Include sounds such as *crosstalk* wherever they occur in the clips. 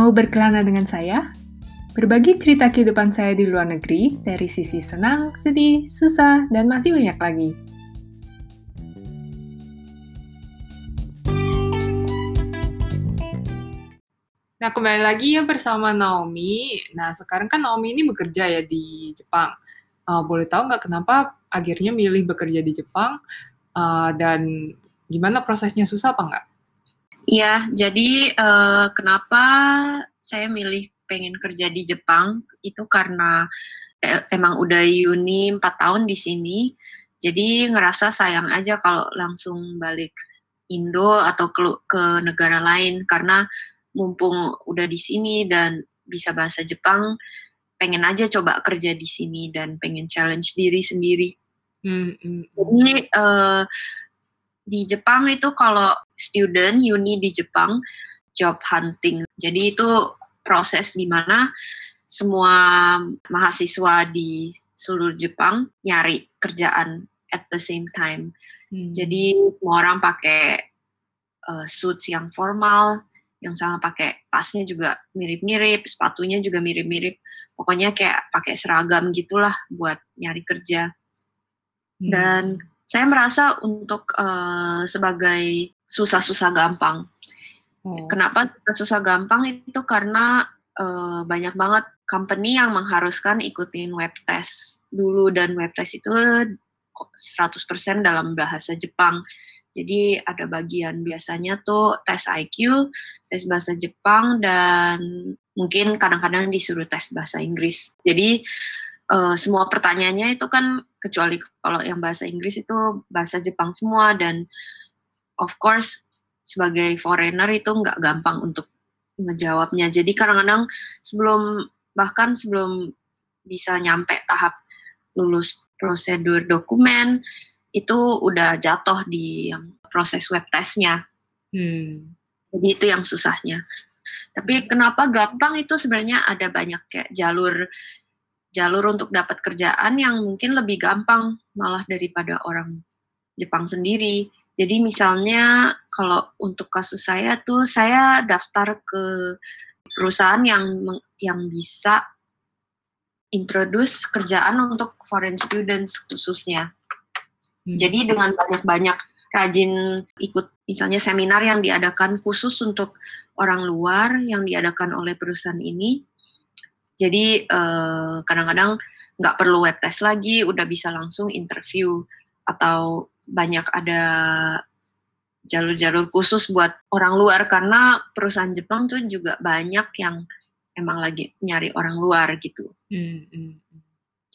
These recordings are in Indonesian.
Mau berkelana dengan saya? Berbagi cerita kehidupan saya di luar negeri dari sisi senang, sedih, susah, dan masih banyak lagi. Nah, kembali lagi ya bersama Naomi. Nah, sekarang kan Naomi ini bekerja ya di Jepang. Uh, boleh tahu nggak kenapa akhirnya milih bekerja di Jepang? Uh, dan gimana prosesnya susah apa nggak? Iya, jadi uh, kenapa saya milih pengen kerja di Jepang itu karena eh, emang udah uni 4 tahun di sini. Jadi ngerasa sayang aja kalau langsung balik Indo atau ke, ke negara lain karena mumpung udah di sini dan bisa bahasa Jepang, pengen aja coba kerja di sini dan pengen challenge diri sendiri. Hmm, hmm. Jadi uh, di Jepang itu kalau student uni di Jepang job hunting. Jadi itu proses di mana semua mahasiswa di seluruh Jepang nyari kerjaan at the same time. Hmm. Jadi semua orang pakai uh, suits yang formal, yang sama pakai tasnya juga mirip-mirip, sepatunya juga mirip-mirip. Pokoknya kayak pakai seragam gitulah buat nyari kerja. Hmm. Dan saya merasa untuk uh, sebagai susah-susah gampang. Hmm. Kenapa susah gampang itu karena uh, banyak banget company yang mengharuskan ikutin web test dulu dan web test itu 100% dalam bahasa Jepang. Jadi ada bagian biasanya tuh tes IQ, tes bahasa Jepang dan mungkin kadang-kadang disuruh tes bahasa Inggris. Jadi uh, semua pertanyaannya itu kan kecuali kalau yang bahasa Inggris itu bahasa Jepang semua dan of course sebagai foreigner itu nggak gampang untuk ngejawabnya. Jadi kadang-kadang sebelum bahkan sebelum bisa nyampe tahap lulus prosedur dokumen itu udah jatuh di yang proses web testnya. Hmm. Jadi itu yang susahnya. Tapi kenapa gampang itu sebenarnya ada banyak kayak jalur jalur untuk dapat kerjaan yang mungkin lebih gampang malah daripada orang Jepang sendiri. Jadi misalnya kalau untuk kasus saya tuh saya daftar ke perusahaan yang yang bisa introduce kerjaan untuk foreign students khususnya. Hmm. Jadi dengan banyak-banyak rajin ikut misalnya seminar yang diadakan khusus untuk orang luar yang diadakan oleh perusahaan ini, jadi eh, kadang-kadang nggak perlu web test lagi, udah bisa langsung interview atau banyak ada jalur-jalur khusus buat orang luar karena perusahaan Jepang tuh juga banyak yang emang lagi nyari orang luar gitu. Hmm, hmm.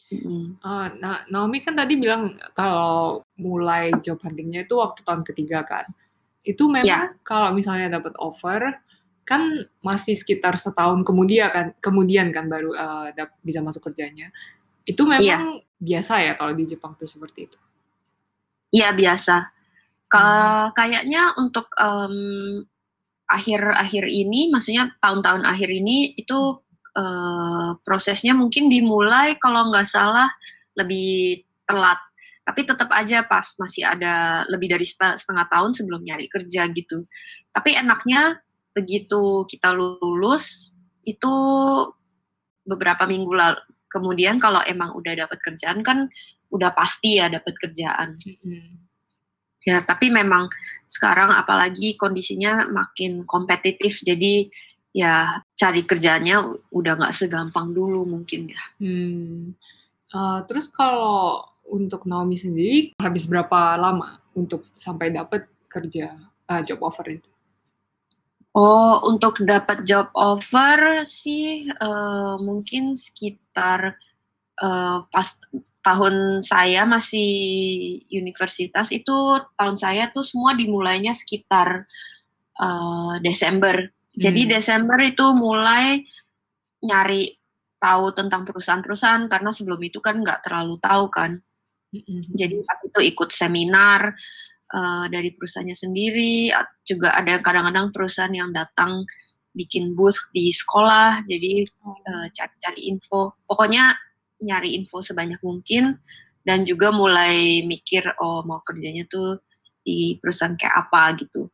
Hmm. Uh, nah, Naomi kan tadi bilang kalau mulai job huntingnya itu waktu tahun ketiga kan. Itu memang yeah. kalau misalnya dapat offer, kan masih sekitar setahun kemudian kan kemudian kan baru uh, bisa masuk kerjanya. Itu memang iya. biasa ya kalau di Jepang tuh seperti itu? Iya biasa. Ke, hmm. kayaknya untuk akhir-akhir ini maksudnya tahun-tahun akhir ini itu uh, prosesnya mungkin dimulai kalau nggak salah lebih telat. Tapi tetap aja pas masih ada lebih dari setengah tahun sebelum nyari kerja gitu. Tapi enaknya begitu kita lulus itu beberapa minggu lalu kemudian kalau emang udah dapat kerjaan kan udah pasti ya dapat kerjaan mm-hmm. ya tapi memang sekarang apalagi kondisinya makin kompetitif jadi ya cari kerjanya udah nggak segampang dulu mungkin ya hmm. uh, terus kalau untuk Naomi sendiri habis berapa lama untuk sampai dapat kerja uh, job offer itu Oh, untuk dapat job offer sih uh, mungkin sekitar uh, pas tahun saya masih universitas itu tahun saya tuh semua dimulainya sekitar uh, Desember. Jadi hmm. Desember itu mulai nyari tahu tentang perusahaan-perusahaan karena sebelum itu kan nggak terlalu tahu kan. Hmm. Jadi waktu itu ikut seminar uh, dari perusahaannya sendiri juga ada kadang-kadang perusahaan yang datang bikin booth di sekolah jadi uh, cari-cari info. Pokoknya nyari info sebanyak mungkin dan juga mulai mikir oh mau kerjanya tuh di perusahaan kayak apa gitu.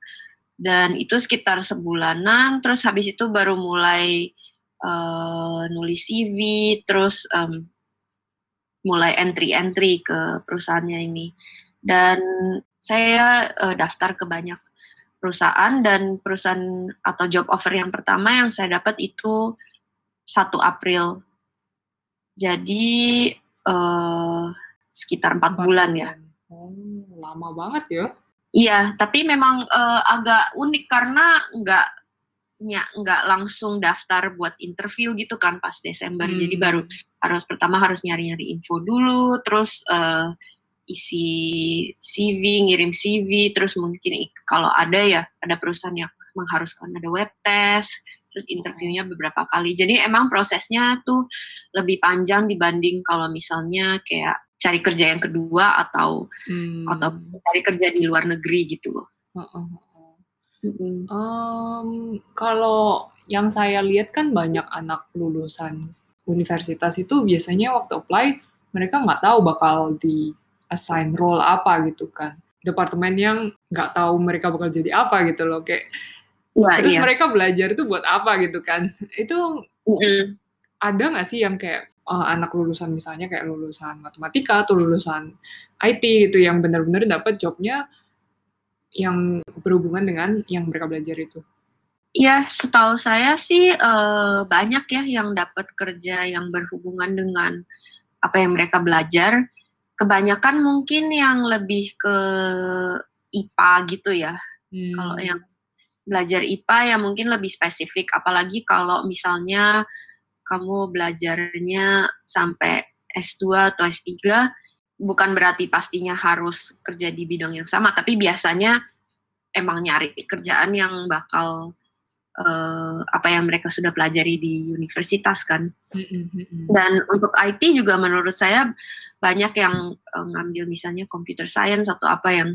Dan itu sekitar sebulanan terus habis itu baru mulai uh, nulis CV terus um, mulai entry-entry ke perusahaannya ini dan saya uh, daftar ke banyak perusahaan dan perusahaan atau job offer yang pertama yang saya dapat itu 1 April jadi uh, sekitar empat bulan ya. Oh, lama banget ya? Iya, tapi memang uh, agak unik karena nggak ya, nggak langsung daftar buat interview gitu kan pas Desember. Hmm. Jadi baru harus pertama harus nyari-nyari info dulu, terus uh, isi CV, ngirim CV, terus mungkin kalau ada ya ada perusahaan yang mengharuskan ada web test, terus interviewnya beberapa kali. Jadi emang prosesnya tuh lebih panjang dibanding kalau misalnya kayak cari kerja yang kedua atau hmm. atau cari kerja di luar negeri gitu loh. Uh, uh. Um, kalau yang saya lihat kan banyak anak lulusan universitas itu biasanya waktu apply mereka nggak tahu bakal di assign role apa gitu kan departemen yang nggak tahu mereka bakal jadi apa gitu loh kayak ya, terus iya. mereka belajar itu buat apa gitu kan *laughs* itu mm ada nggak sih yang kayak uh, anak lulusan misalnya kayak lulusan matematika atau lulusan IT gitu yang benar-benar dapat jobnya yang berhubungan dengan yang mereka belajar itu. Ya, setahu saya sih uh, banyak ya yang dapat kerja yang berhubungan dengan apa yang mereka belajar. Kebanyakan mungkin yang lebih ke IPA gitu ya. Hmm. Kalau yang belajar IPA ya mungkin lebih spesifik. Apalagi kalau misalnya kamu belajarnya sampai S2 atau S3 bukan berarti pastinya harus kerja di bidang yang sama, tapi biasanya emang nyari kerjaan yang bakal uh, apa yang mereka sudah pelajari di universitas kan. Dan untuk IT juga menurut saya banyak yang uh, ngambil misalnya computer science atau apa yang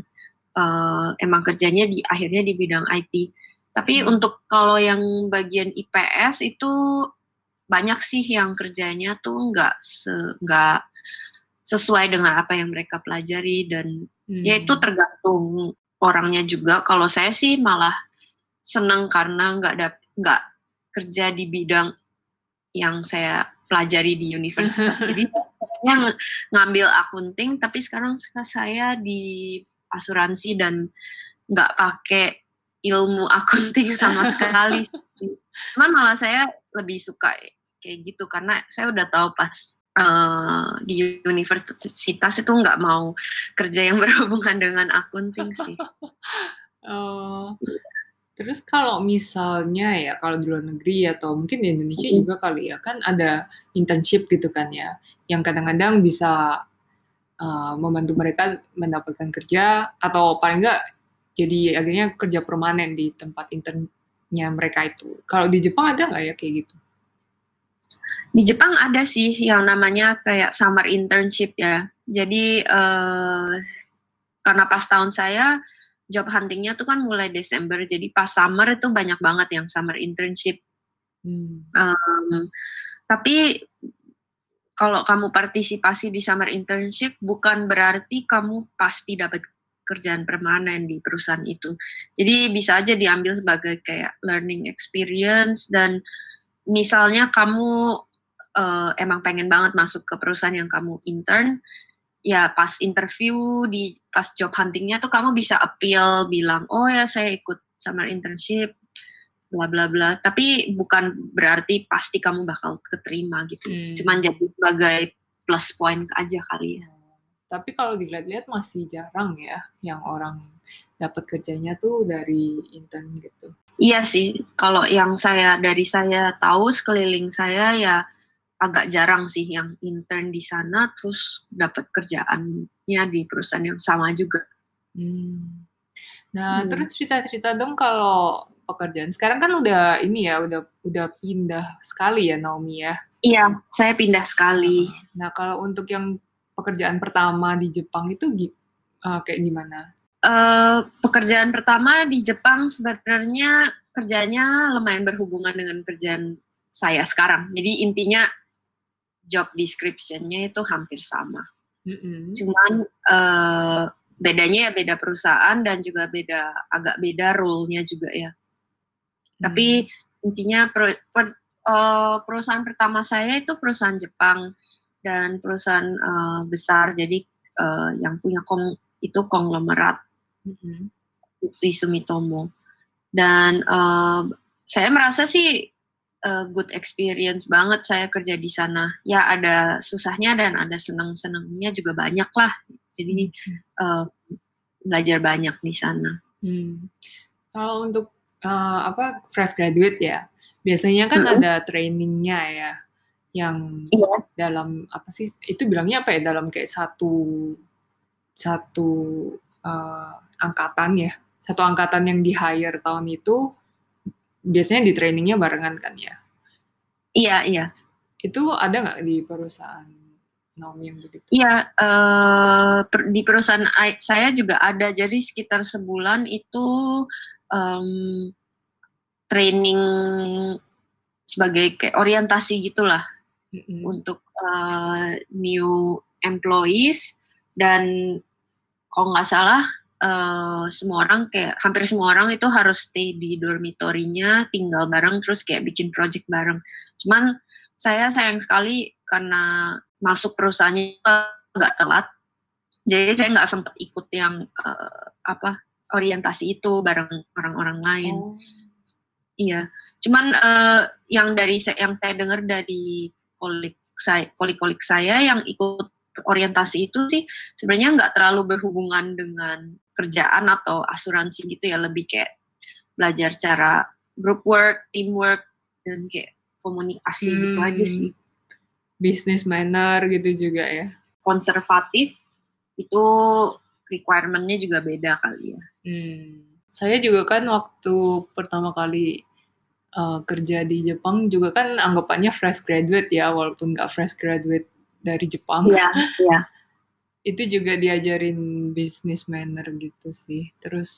uh, emang kerjanya di akhirnya di bidang IT. Tapi hmm. untuk kalau yang bagian IPS itu banyak sih yang kerjanya tuh nggak se nggak sesuai dengan apa yang mereka pelajari dan hmm. ya itu hmm. tergantung orangnya juga. Kalau saya sih malah senang karena nggak ada nggak kerja di bidang yang saya pelajari di universitas. *laughs* Jadi yang ngambil akunting, tapi sekarang saya di asuransi dan nggak pakai ilmu akunting sama sekali. Cuman malah saya lebih suka kayak gitu karena saya udah tahu pas uh, di universitas itu nggak mau kerja yang *laughs* berhubungan dengan akunting sih. uh, terus kalau misalnya ya kalau di luar negeri atau mungkin di Indonesia juga kali ya kan ada internship gitu kan ya yang kadang-kadang bisa uh, membantu mereka mendapatkan kerja atau paling enggak jadi akhirnya kerja permanen di tempat internnya mereka itu. Kalau di Jepang ada nggak ya kayak gitu? Di Jepang ada sih yang namanya kayak summer internship ya. Jadi uh, karena pas tahun saya job huntingnya tuh kan mulai Desember, jadi pas summer itu banyak banget yang summer internship. Hmm. Um, tapi kalau kamu partisipasi di summer internship bukan berarti kamu pasti dapat kerjaan permanen di perusahaan itu. Jadi bisa aja diambil sebagai kayak learning experience dan misalnya kamu uh, emang pengen banget masuk ke perusahaan yang kamu intern, ya pas interview di pas job huntingnya tuh kamu bisa appeal bilang oh ya saya ikut summer internship bla bla bla. Tapi bukan berarti pasti kamu bakal keterima gitu. Hmm. cuman jadi sebagai plus point aja kali ya. Tapi kalau dilihat-lihat masih jarang ya yang orang dapat kerjanya tuh dari intern gitu. Iya sih. Kalau yang saya dari saya tahu sekeliling saya ya agak jarang sih yang intern di sana terus dapat kerjaannya di perusahaan yang sama juga. Hmm. Nah, hmm. terus cerita-cerita dong kalau pekerjaan. Sekarang kan udah ini ya, udah udah pindah sekali ya Naomi ya. Iya, saya pindah sekali. Nah, kalau untuk yang pekerjaan pertama di Jepang itu uh, kayak gimana? Uh, pekerjaan pertama di Jepang sebenarnya kerjanya lumayan berhubungan dengan kerjaan saya sekarang. Jadi intinya job description-nya itu hampir sama. Mm-hmm. Cuman uh, bedanya ya beda perusahaan dan juga beda agak beda role-nya juga ya. Hmm. Tapi intinya per, per, uh, perusahaan pertama saya itu perusahaan Jepang dan perusahaan uh, besar jadi uh, yang punya kong itu konglomerat hmm. si Sumitomo dan uh, saya merasa sih uh, good experience banget saya kerja di sana. Ya ada susahnya dan ada senang-senangnya juga banyak lah. Jadi uh, belajar banyak di sana. Hmm. Kalau untuk uh, apa fresh graduate ya, biasanya kan hmm. ada trainingnya ya, yang iya. dalam apa sih? Itu bilangnya apa ya? Dalam kayak satu satu uh, angkatan ya, satu angkatan yang di hire tahun itu biasanya di trainingnya barengan kan ya? Iya, iya. Itu ada nggak di perusahaan Naomi yang begitu? Iya, uh, per, di perusahaan saya juga ada. Jadi sekitar sebulan itu um, training sebagai kayak orientasi gitulah mm-hmm. untuk uh, new employees dan kalau nggak salah uh, semua orang kayak hampir semua orang itu harus stay di dormitorinya, tinggal bareng terus kayak bikin project bareng. Cuman saya sayang sekali karena masuk perusahaannya nggak telat, jadi saya nggak sempat ikut yang uh, apa orientasi itu bareng orang-orang lain. Oh. Iya, cuman uh, yang dari yang saya dengar dari kolik saya, kolik-kolik saya yang ikut orientasi itu sih sebenarnya nggak terlalu berhubungan dengan kerjaan atau asuransi gitu ya lebih kayak belajar cara group work, teamwork dan kayak komunikasi hmm, gitu aja hmm. sih. Business manner gitu juga ya. Konservatif itu requirementnya juga beda kali ya. Hmm. Saya juga kan waktu pertama kali uh, kerja di Jepang juga kan anggapannya fresh graduate ya, walaupun nggak fresh graduate dari Jepang. Iya, iya. *laughs* Itu juga diajarin business manner gitu sih. Terus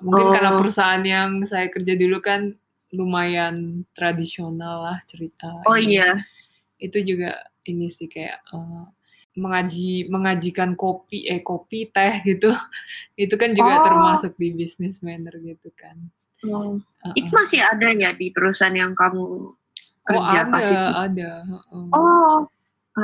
mungkin oh. karena perusahaan yang saya kerja dulu kan lumayan tradisional lah cerita. Oh iya. Itu juga ini sih kayak uh, mengaji mengajikan kopi eh kopi teh gitu. *laughs* Itu kan juga oh. termasuk di business manner gitu kan. Oh. Uh. Itu masih ada ya di perusahaan yang kamu oh, kerja oh, ada, pas itu? ada. Uh. Oh,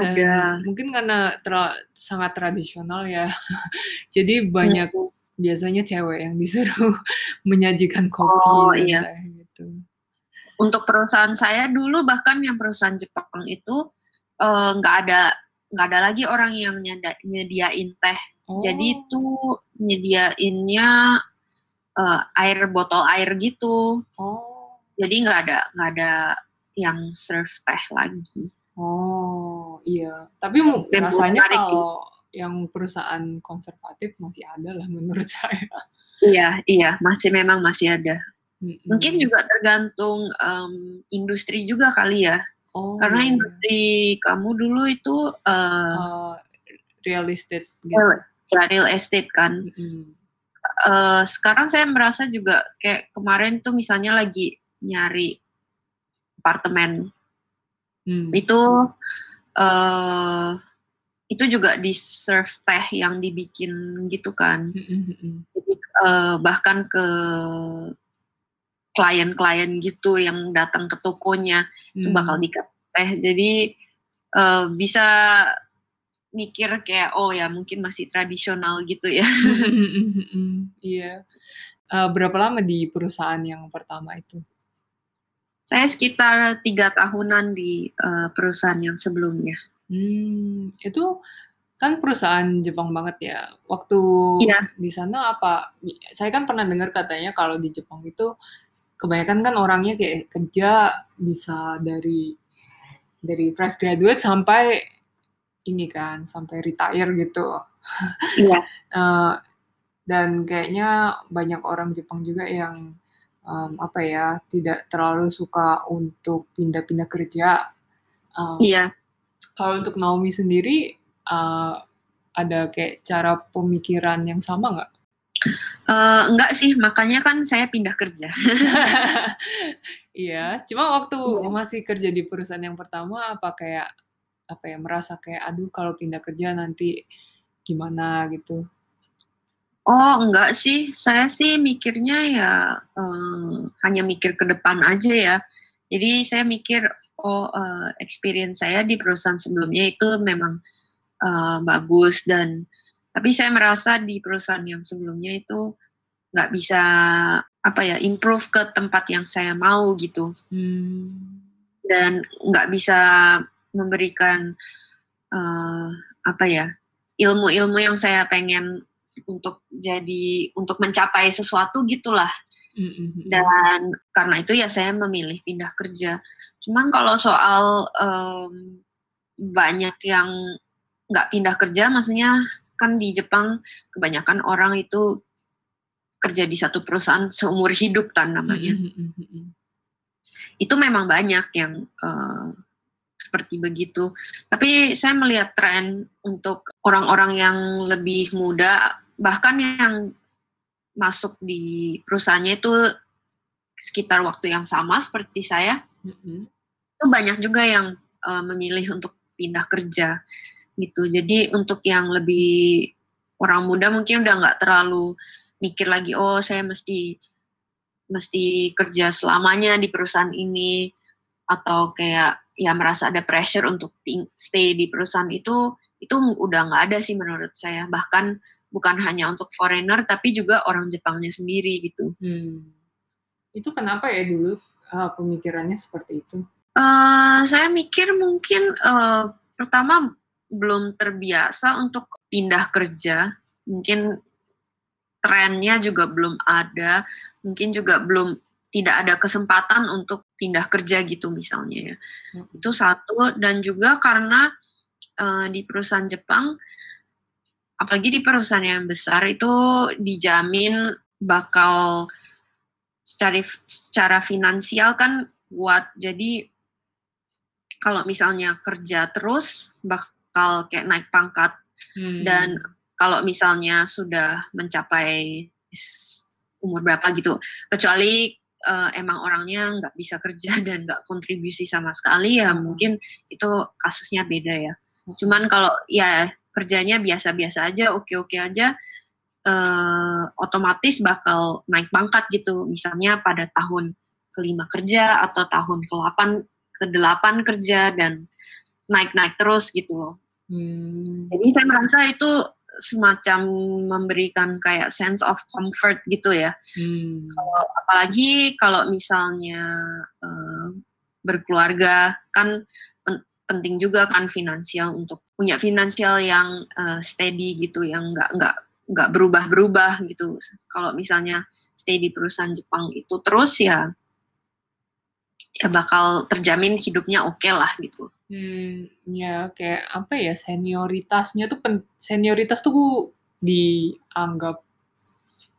ada. mungkin karena tra sangat tradisional ya. *laughs* Jadi banyak hmm. biasanya cewek yang disuruh *laughs* menyajikan kopi oh, iya. teh gitu. Untuk perusahaan saya dulu bahkan yang perusahaan Jepang itu eh, nggak uh, ada nggak ada lagi orang yang nyediain teh. Oh. Jadi itu nyediainnya uh, air botol air gitu. Oh. Jadi nggak ada nggak ada yang serve teh lagi. Oh, iya. Tapi Dan rasanya kalau yang perusahaan konservatif masih ada lah menurut *laughs* saya. Iya, iya, masih memang masih ada. Hmm. Mungkin juga tergantung um, industri juga kali ya. Oh, Karena iya. industri kamu dulu itu uh, uh, real estate gitu. Ya, real estate kan. Hmm. Uh, sekarang saya merasa juga kayak kemarin tuh misalnya lagi nyari apartemen Hmm. Itu uh, itu juga di serve teh yang dibikin gitu kan. Jadi, uh, bahkan ke klien-klien gitu yang datang ke tokonya hmm. itu bakal dikat teh. Jadi uh, bisa mikir kayak oh ya mungkin masih tradisional gitu ya. Iya. uh, berapa lama di perusahaan yang pertama itu? Saya sekitar tiga tahunan di uh, perusahaan yang sebelumnya. Hmm, itu kan perusahaan Jepang banget ya. Waktu iya. di sana apa? Saya kan pernah dengar katanya kalau di Jepang itu kebanyakan kan orangnya kayak kerja bisa dari dari fresh graduate sampai ini kan sampai retire gitu. Iya. uh, *laughs* dan kayaknya banyak orang Jepang juga yang um, apa ya tidak terlalu suka untuk pindah-pindah kerja. Um, iya. Kalau untuk Naomi sendiri uh, ada kayak cara pemikiran yang sama nggak? Uh, enggak sih, makanya kan saya pindah kerja. *laughs* iya, cuma waktu iya. masih kerja di perusahaan yang pertama apa kayak apa ya merasa kayak aduh kalau pindah kerja nanti gimana gitu? Oh enggak sih, saya sih mikirnya ya uh, hanya mikir ke depan aja ya. Jadi saya mikir oh uh, experience saya di perusahaan sebelumnya itu memang uh, bagus dan tapi saya merasa di perusahaan yang sebelumnya itu nggak bisa apa ya improve ke tempat yang saya mau gitu hmm. dan nggak bisa memberikan uh, apa ya ilmu-ilmu yang saya pengen untuk jadi untuk mencapai sesuatu gitulah mm-hmm. dan karena itu ya saya memilih pindah kerja cuman kalau soal um, banyak yang nggak pindah kerja maksudnya kan di Jepang kebanyakan orang itu kerja di satu perusahaan seumur hidup kan namanya mm-hmm. itu memang banyak yang uh, seperti begitu. Tapi saya melihat tren untuk orang-orang yang lebih muda bahkan yang masuk di perusahaannya itu sekitar waktu yang sama seperti saya. Mm-hmm. itu banyak juga yang uh, memilih untuk pindah kerja gitu. Jadi untuk yang lebih orang muda mungkin udah nggak terlalu mikir lagi oh saya mesti mesti kerja selamanya di perusahaan ini. Atau kayak ya merasa ada pressure untuk stay di perusahaan itu itu udah nggak ada sih menurut saya. Bahkan bukan hanya untuk foreigner tapi juga orang Jepangnya sendiri gitu. Hmm. Itu kenapa ya dulu uh, pemikirannya seperti itu? Uh, saya mikir mungkin uh, pertama belum terbiasa untuk pindah kerja, mungkin trennya juga belum ada, mungkin juga belum tidak ada kesempatan untuk pindah kerja gitu misalnya ya. Hmm. Itu satu dan juga karena uh, di perusahaan Jepang apalagi di perusahaan yang besar itu dijamin bakal secara secara finansial kan kuat. Jadi kalau misalnya kerja terus bakal kayak naik pangkat hmm. dan kalau misalnya sudah mencapai umur berapa gitu, kecuali uh, emang orangnya nggak bisa kerja *laughs* dan nggak kontribusi sama sekali ya mungkin itu kasusnya beda ya. Hmm. Cuman kalau ya kerjanya biasa-biasa aja, oke-oke aja, uh, otomatis bakal naik pangkat gitu. Misalnya pada tahun kelima kerja atau tahun ke-8 ke-8 kerja dan naik-naik terus gitu loh. Hmm. Jadi saya merasa itu semacam memberikan kayak sense of comfort gitu ya. Hmm. Kalau apalagi kalau misalnya uh, berkeluarga kan penting juga kan finansial untuk punya finansial yang uh, steady gitu yang nggak nggak nggak berubah-berubah gitu. Kalau misalnya stay di perusahaan Jepang itu terus ya ya bakal terjamin hidupnya oke okay lah gitu. Hmm ya kayak apa ya senioritasnya tuh pen, senioritas tuh dianggap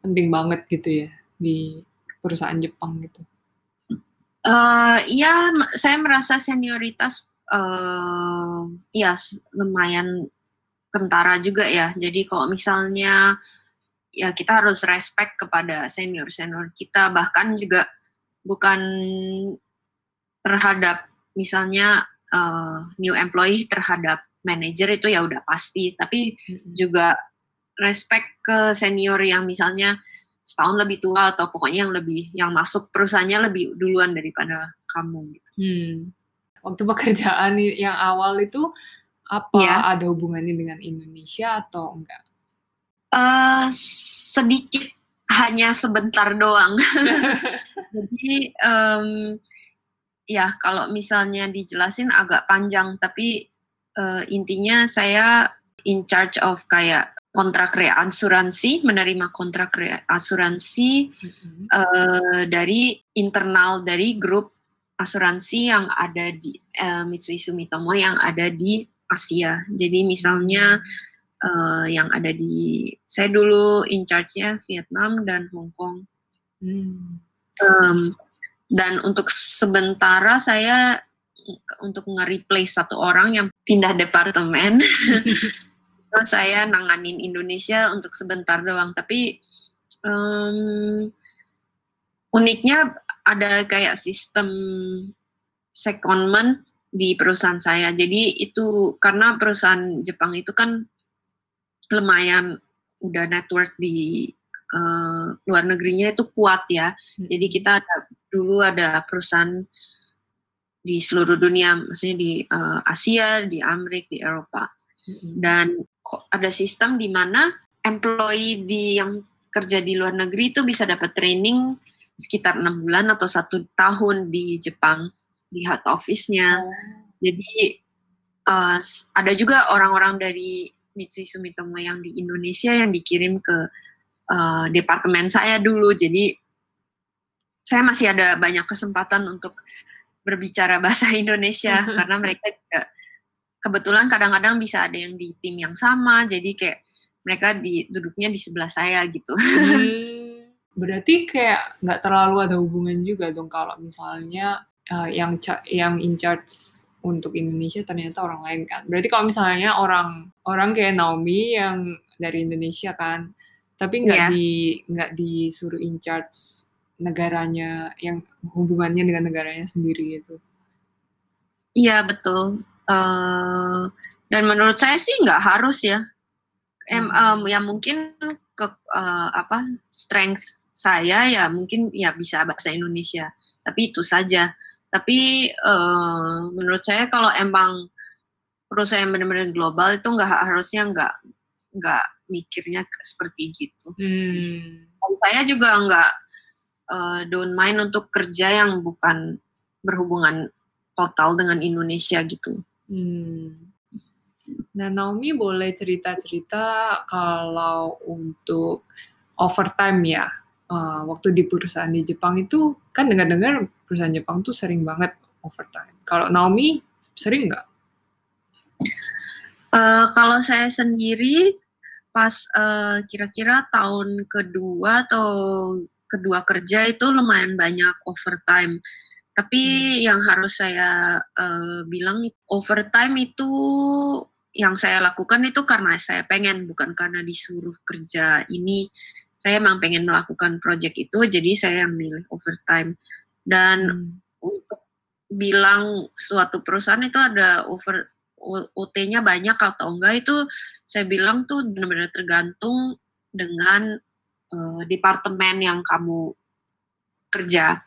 penting banget gitu ya di perusahaan Jepang gitu. Uh, ya saya merasa senioritas uh, ya lumayan kentara juga ya. Jadi kalau misalnya ya kita harus respect kepada senior senior kita bahkan juga bukan terhadap misalnya uh, new employee terhadap manager itu ya udah pasti tapi juga respect ke senior yang misalnya setahun lebih tua atau pokoknya yang lebih yang masuk perusahaannya lebih duluan daripada kamu gitu. Hmm waktu pekerjaan *laughs* yang awal itu apa ya. ada hubungannya dengan Indonesia atau enggak? Uh, sedikit hanya sebentar doang. *laughs* Jadi um, ya kalau misalnya dijelasin agak panjang, tapi uh, intinya saya in charge of kayak kontrak reasuransi, menerima kontrak reasuransi mm -hmm. uh, dari internal dari grup asuransi yang ada di uh, Mitsui Sumitomo yang ada di Asia. Jadi misalnya uh, yang ada di saya dulu in charge-nya Vietnam dan Hong Kong. Hmm. Um, dan untuk sementara saya untuk nge-replace satu orang yang pindah departemen. *laughs* *laughs* saya nanganin Indonesia untuk sebentar doang, tapi um, uniknya ada kayak sistem secondment di perusahaan saya. Jadi itu karena perusahaan Jepang itu kan lumayan udah network di uh, luar negerinya itu kuat ya. Hmm. Jadi kita ada, dulu ada perusahaan di seluruh dunia, maksudnya di uh, Asia, di Amerika, di Eropa. Hmm. Dan ada sistem di mana employee di yang kerja di luar negeri itu bisa dapat training sekitar enam bulan atau satu tahun di Jepang di head office-nya. Oh. Jadi uh, ada juga orang-orang dari Mitsui Sumitomo yang di Indonesia yang dikirim ke uh, departemen saya dulu. Jadi saya masih ada banyak kesempatan untuk berbicara *laughs* bahasa Indonesia *laughs* karena mereka juga kebetulan kadang-kadang bisa ada yang di tim yang sama. Jadi kayak mereka di duduknya di sebelah saya gitu. Hmm, berarti kayak nggak terlalu ada hubungan juga dong kalau misalnya uh, yang yang in charge untuk Indonesia ternyata orang lain kan. Berarti kalau misalnya orang orang kayak Naomi yang dari Indonesia kan, tapi nggak yeah. di nggak disuruh in charge negaranya yang hubungannya dengan negaranya sendiri itu. Iya betul. Uh, dan menurut saya sih nggak harus ya. Em, um, ya mungkin ke uh, apa strength saya ya mungkin ya bisa bahasa Indonesia. Tapi itu saja tapi uh, menurut saya kalau emang perusahaan benar-benar global itu nggak harusnya nggak nggak mikirnya seperti gitu. Hmm. saya juga nggak uh, don't mind untuk kerja yang bukan berhubungan total dengan Indonesia gitu. Hmm. Nah Naomi boleh cerita-cerita kalau untuk overtime ya uh, waktu di perusahaan di Jepang itu kan dengar-dengar perusahaan Jepang tuh sering banget overtime. Kalau Naomi sering nggak? Uh, kalau saya sendiri pas eh, kira-kira tahun kedua atau kedua kerja itu lumayan banyak overtime. Tapi hmm. yang harus saya uh, bilang overtime itu yang saya lakukan itu karena saya pengen bukan karena disuruh kerja ini saya emang pengen melakukan project itu jadi saya yang milih overtime dan hmm. untuk bilang suatu perusahaan itu ada over OT-nya banyak atau enggak itu saya bilang tuh benar-benar tergantung dengan uh, departemen yang kamu kerja.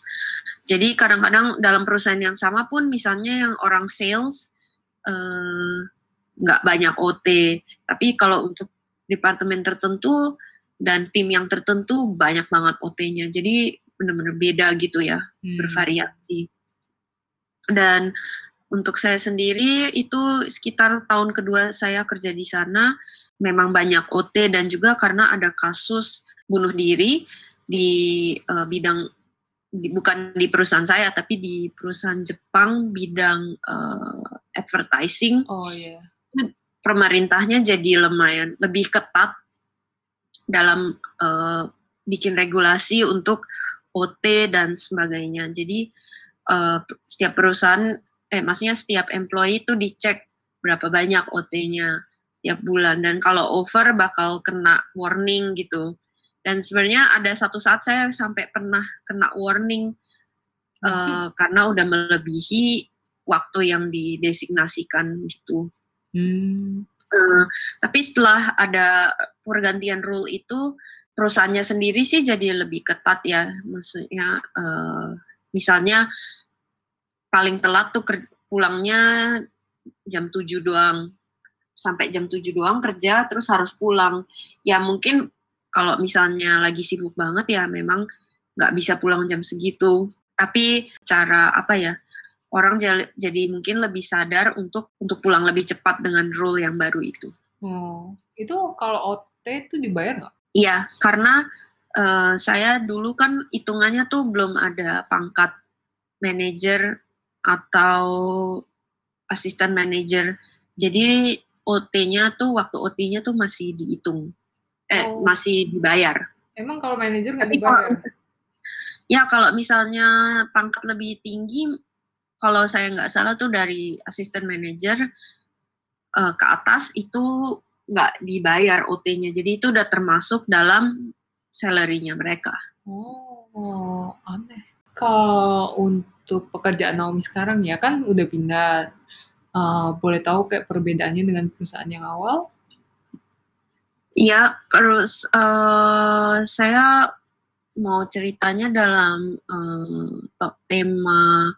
Jadi kadang-kadang dalam perusahaan yang sama pun misalnya yang orang sales uh, nggak banyak OT, tapi kalau untuk departemen tertentu dan tim yang tertentu banyak banget OT-nya. Jadi benar-benar beda gitu ya, hmm. bervariasi. Dan untuk saya sendiri itu sekitar tahun kedua saya kerja di sana memang banyak OT dan juga karena ada kasus bunuh diri di uh, bidang di, bukan di perusahaan saya tapi di perusahaan Jepang bidang uh, advertising. Oh iya. Yeah. Pemerintahnya jadi lumayan lebih ketat dalam uh, bikin regulasi untuk OT dan sebagainya. Jadi uh, setiap perusahaan, eh maksudnya setiap employee itu dicek berapa banyak OT-nya tiap bulan dan kalau over bakal kena warning gitu. Dan sebenarnya ada satu saat saya sampai pernah kena warning uh, karena udah melebihi waktu yang didesignasikan gitu. Hmm. Uh, tapi setelah ada pergantian rule itu perusahaannya sendiri sih jadi lebih ketat ya, maksudnya uh, misalnya paling telat tuh pulangnya jam 7 doang. Sampai jam 7 doang kerja terus harus pulang. Ya mungkin kalau misalnya lagi sibuk banget ya memang nggak bisa pulang jam segitu. Tapi cara apa ya orang jadi mungkin lebih sadar untuk untuk pulang lebih cepat dengan rule yang baru itu. Hmm. Itu kalau OT itu dibayar nggak? Iya, karena uh, saya dulu kan hitungannya tuh belum ada pangkat manajer atau asisten manajer. Jadi OT-nya tuh waktu OT-nya tuh masih dihitung, eh oh. masih dibayar. Emang kalau manajer nggak dibayar? ya kalau misalnya pangkat lebih tinggi kalau saya nggak salah tuh dari asisten manajer uh, ke atas itu nggak dibayar OT-nya. Jadi itu udah termasuk dalam salary-nya mereka. Oh, aneh. Kalau untuk pekerjaan Naomi sekarang ya kan udah pindah. Uh, boleh tahu kayak perbedaannya dengan perusahaan yang awal? Iya, terus uh, saya mau ceritanya dalam uh, tema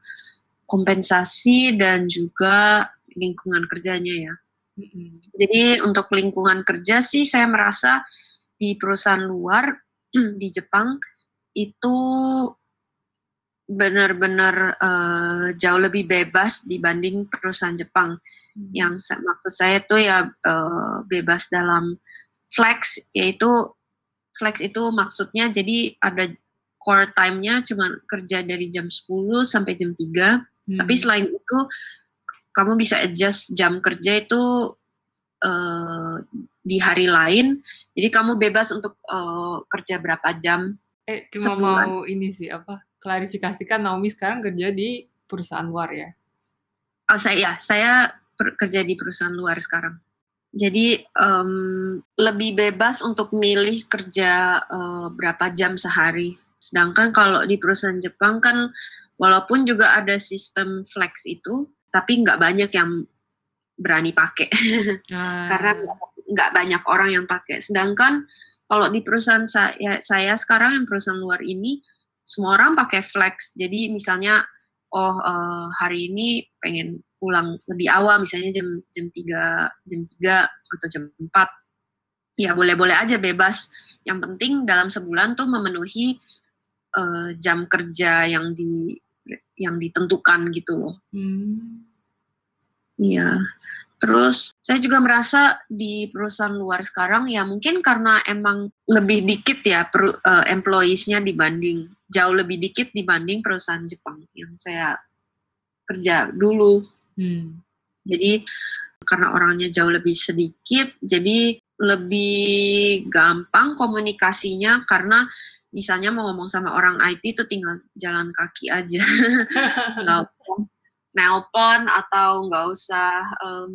kompensasi dan juga lingkungan kerjanya ya. Mm-hmm. Jadi untuk lingkungan kerja sih saya merasa di perusahaan luar *clears throat* di Jepang itu benar-benar uh, jauh lebih bebas dibanding perusahaan Jepang. Hmm. Yang maksud saya tuh ya uh, bebas dalam flex, yaitu flex itu maksudnya jadi ada core time-nya cuma kerja dari jam 10 sampai jam 3. Hmm. Tapi selain itu kamu bisa adjust jam kerja itu uh, di hari lain. Jadi kamu bebas untuk uh, kerja berapa jam. Eh, cuma sebulan. mau ini sih apa? Klarifikasikan Naomi sekarang kerja di perusahaan luar ya? Oh, saya ya, saya kerja di perusahaan luar sekarang. Jadi um, lebih bebas untuk milih kerja uh, berapa jam sehari. Sedangkan kalau di perusahaan Jepang kan walaupun juga ada sistem flex itu, tapi nggak banyak yang berani pakai *laughs* ah. karena nggak banyak orang yang pakai. Sedangkan kalau di perusahaan saya, saya sekarang yang perusahaan luar ini semua orang pakai flex. Jadi misalnya oh uh, hari ini pengen pulang lebih awal misalnya jam jam 3 jam 3 atau jam 4 ya boleh-boleh aja bebas. Yang penting dalam sebulan tuh memenuhi uh, jam kerja yang di yang ditentukan gitu loh. Hmm. Iya. Terus saya juga merasa di perusahaan luar sekarang ya mungkin karena emang lebih dikit ya per, uh, employees-nya dibanding jauh lebih dikit dibanding perusahaan Jepang yang saya kerja dulu. Hmm. Jadi karena orangnya jauh lebih sedikit, jadi lebih gampang komunikasinya karena misalnya mau ngomong sama orang IT itu tinggal jalan kaki aja, *laughs* nggak nelpon atau nggak usah um,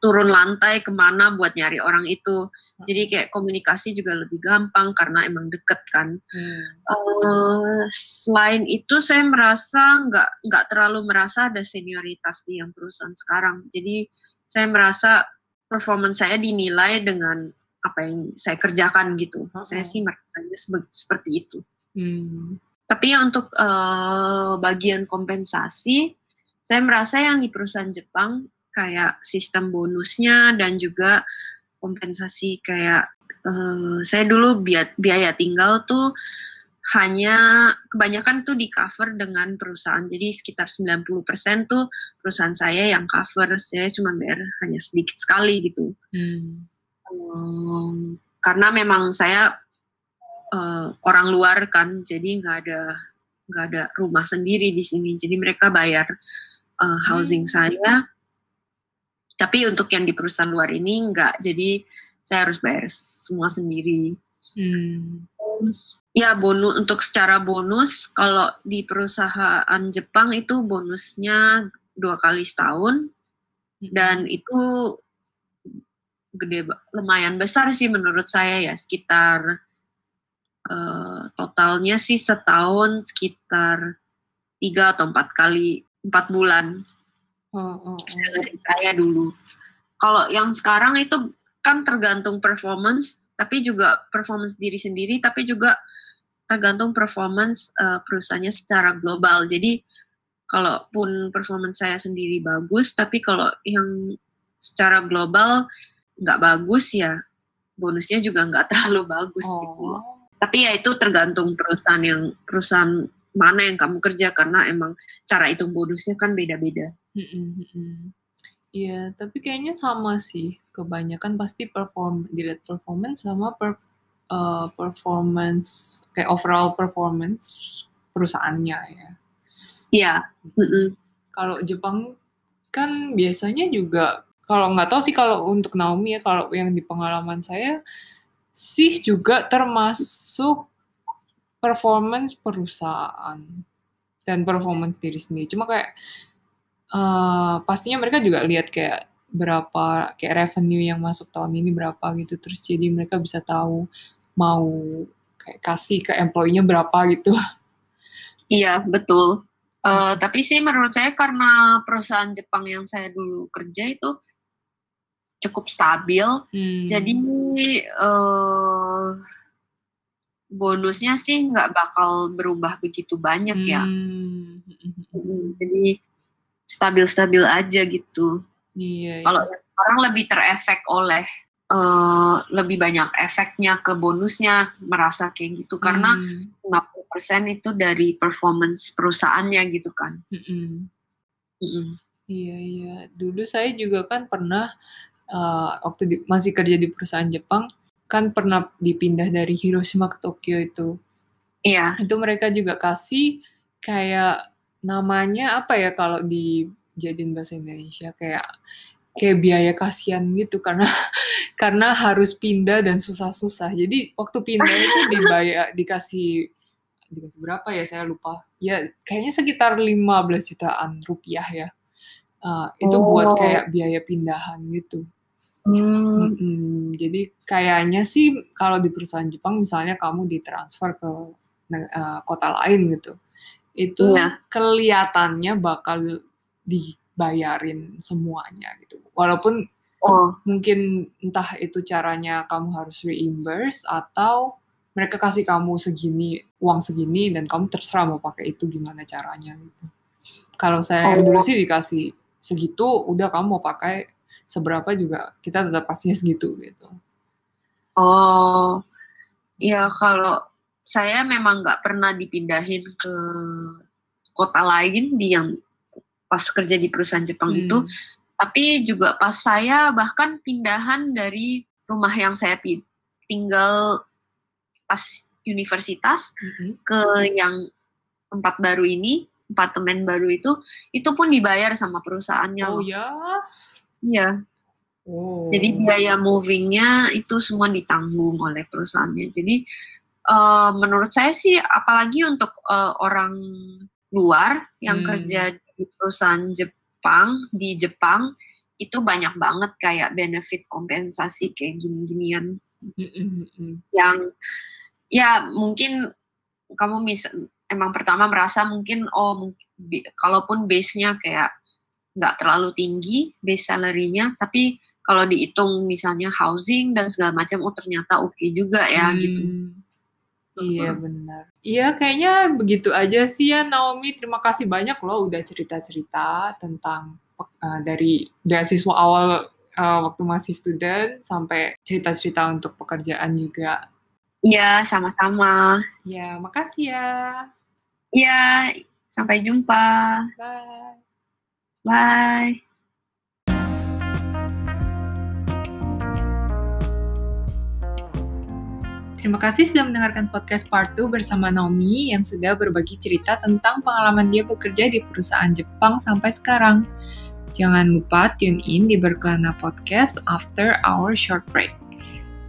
turun lantai ke mana buat nyari orang itu. Jadi kayak komunikasi juga lebih gampang karena emang deket kan. Hmm. Uh, selain itu saya merasa nggak nggak terlalu merasa ada senioritas di yang perusahaan sekarang. Jadi saya merasa performance saya dinilai dengan apa yang saya kerjakan gitu. Oh. Saya sih merasanya seperti itu. Hmm. Tapi ya untuk uh, bagian kompensasi, saya merasa yang di perusahaan Jepang kayak sistem bonusnya dan juga kompensasi kayak uh, saya dulu biaya, biaya tinggal tuh hanya kebanyakan tuh di cover dengan perusahaan. Jadi sekitar 90% tuh perusahaan saya yang cover. Saya cuma bayar hanya sedikit sekali gitu. Hmm. Um, karena memang saya uh, orang luar kan, jadi nggak ada nggak ada rumah sendiri di sini. Jadi mereka bayar uh, housing hmm. saya. Tapi untuk yang di perusahaan luar ini nggak. Jadi saya harus bayar semua sendiri. Hmm. Ya bonus untuk secara bonus kalau di perusahaan Jepang itu bonusnya dua kali setahun hmm. dan itu gede lumayan besar sih menurut saya ya sekitar uh, totalnya sih setahun sekitar tiga atau empat kali empat bulan oh, oh. dari saya dulu. Kalau yang sekarang itu kan tergantung performance, tapi juga performance diri sendiri, tapi juga tergantung performance uh, perusahaannya secara global. Jadi kalaupun performance saya sendiri bagus, tapi kalau yang secara global nggak bagus ya bonusnya juga nggak terlalu bagus oh. gitu tapi ya itu tergantung perusahaan yang perusahaan mana yang kamu kerja karena emang cara hitung bonusnya kan beda-beda. Iya, tapi kayaknya sama sih. Kebanyakan pasti perform dilihat performance sama per, uh, performance kayak overall performance perusahaannya ya. Iya. Kalau Jepang kan biasanya juga kalau nggak tahu sih kalau untuk Naomi ya kalau yang di pengalaman saya sih juga termasuk performance perusahaan dan performance diri sendiri. Cuma kayak uh, pastinya mereka juga lihat kayak berapa kayak revenue yang masuk tahun ini berapa gitu terus jadi mereka bisa tahu mau kayak kasih ke employee-nya berapa gitu. Iya, betul. Uh, tapi sih menurut saya karena perusahaan Jepang yang saya dulu kerja itu cukup stabil. Hmm. Jadi uh, bonusnya sih nggak bakal berubah begitu banyak ya. Hmm. Jadi stabil-stabil aja gitu. Iya. Kalau iya. orang lebih terefek oleh uh, lebih banyak efeknya ke bonusnya merasa kayak gitu karena hmm. 50% itu dari performance perusahaannya gitu kan. Hmm. Hmm. Iya iya. Dulu saya juga kan pernah uh, waktu di, masih kerja di perusahaan Jepang kan pernah dipindah dari Hiroshima ke Tokyo itu. Iya. Itu mereka juga kasih kayak namanya apa ya kalau dijadiin bahasa Indonesia kayak kayak biaya kasihan gitu karena *laughs* karena harus pindah dan susah-susah. Jadi waktu pindah itu *laughs* dibayar dikasih dikasih berapa ya saya lupa. Ya kayaknya sekitar 15 jutaan rupiah ya. Uh, itu oh. buat kayak biaya pindahan gitu. Hmm. Hmm, jadi kayaknya sih kalau di perusahaan Jepang misalnya kamu ditransfer ke uh, kota lain gitu itu ya. kelihatannya bakal dibayarin semuanya gitu. Walaupun oh. mungkin entah itu caranya kamu harus reimburse atau mereka kasih kamu segini uang segini dan kamu terserah mau pakai itu gimana caranya gitu. Kalau saya oh. dulu sih dikasih segitu, udah kamu mau pakai seberapa juga kita tetap pastinya segitu gitu. Oh, ya kalau saya memang nggak pernah dipindahin ke kota lain di yang pas kerja di perusahaan Jepang hmm. itu tapi juga pas saya bahkan pindahan dari rumah yang saya tinggal pas universitas hmm. ke yang tempat baru ini apartemen baru itu itu pun dibayar sama perusahaannya oh ya iya oh. jadi biaya movingnya itu semua ditanggung oleh perusahaannya jadi uh, menurut saya sih apalagi untuk uh, orang luar yang hmm. kerja di perusahaan Jepang di Jepang itu banyak banget kayak benefit kompensasi kayak gini-ginian hmm, yang ya mungkin kamu bisa emang pertama merasa mungkin oh kalaupun base-nya kayak nggak terlalu tinggi base salary-nya tapi kalau dihitung misalnya housing dan segala macam oh ternyata oke okay juga ya gitu. hmm. gitu Iya benar. Iya kayaknya begitu aja sih ya Naomi. Terima kasih banyak loh udah cerita-cerita tentang uh, dari beasiswa awal uh, waktu masih student sampai cerita-cerita untuk pekerjaan juga. Iya sama-sama. Ya makasih ya. Iya sampai jumpa. Bye. Bye. Terima kasih sudah mendengarkan podcast part 2 bersama Naomi yang sudah berbagi cerita tentang pengalaman dia bekerja di perusahaan Jepang sampai sekarang. Jangan lupa tune in di Berkelana Podcast after our short break.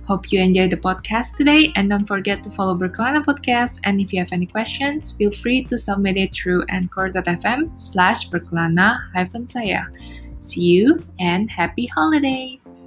Hope you enjoy the podcast today and don't forget to follow Berkelana Podcast and if you have any questions, feel free to submit it through anchor.fm slash berkelana-saya. See you and happy holidays!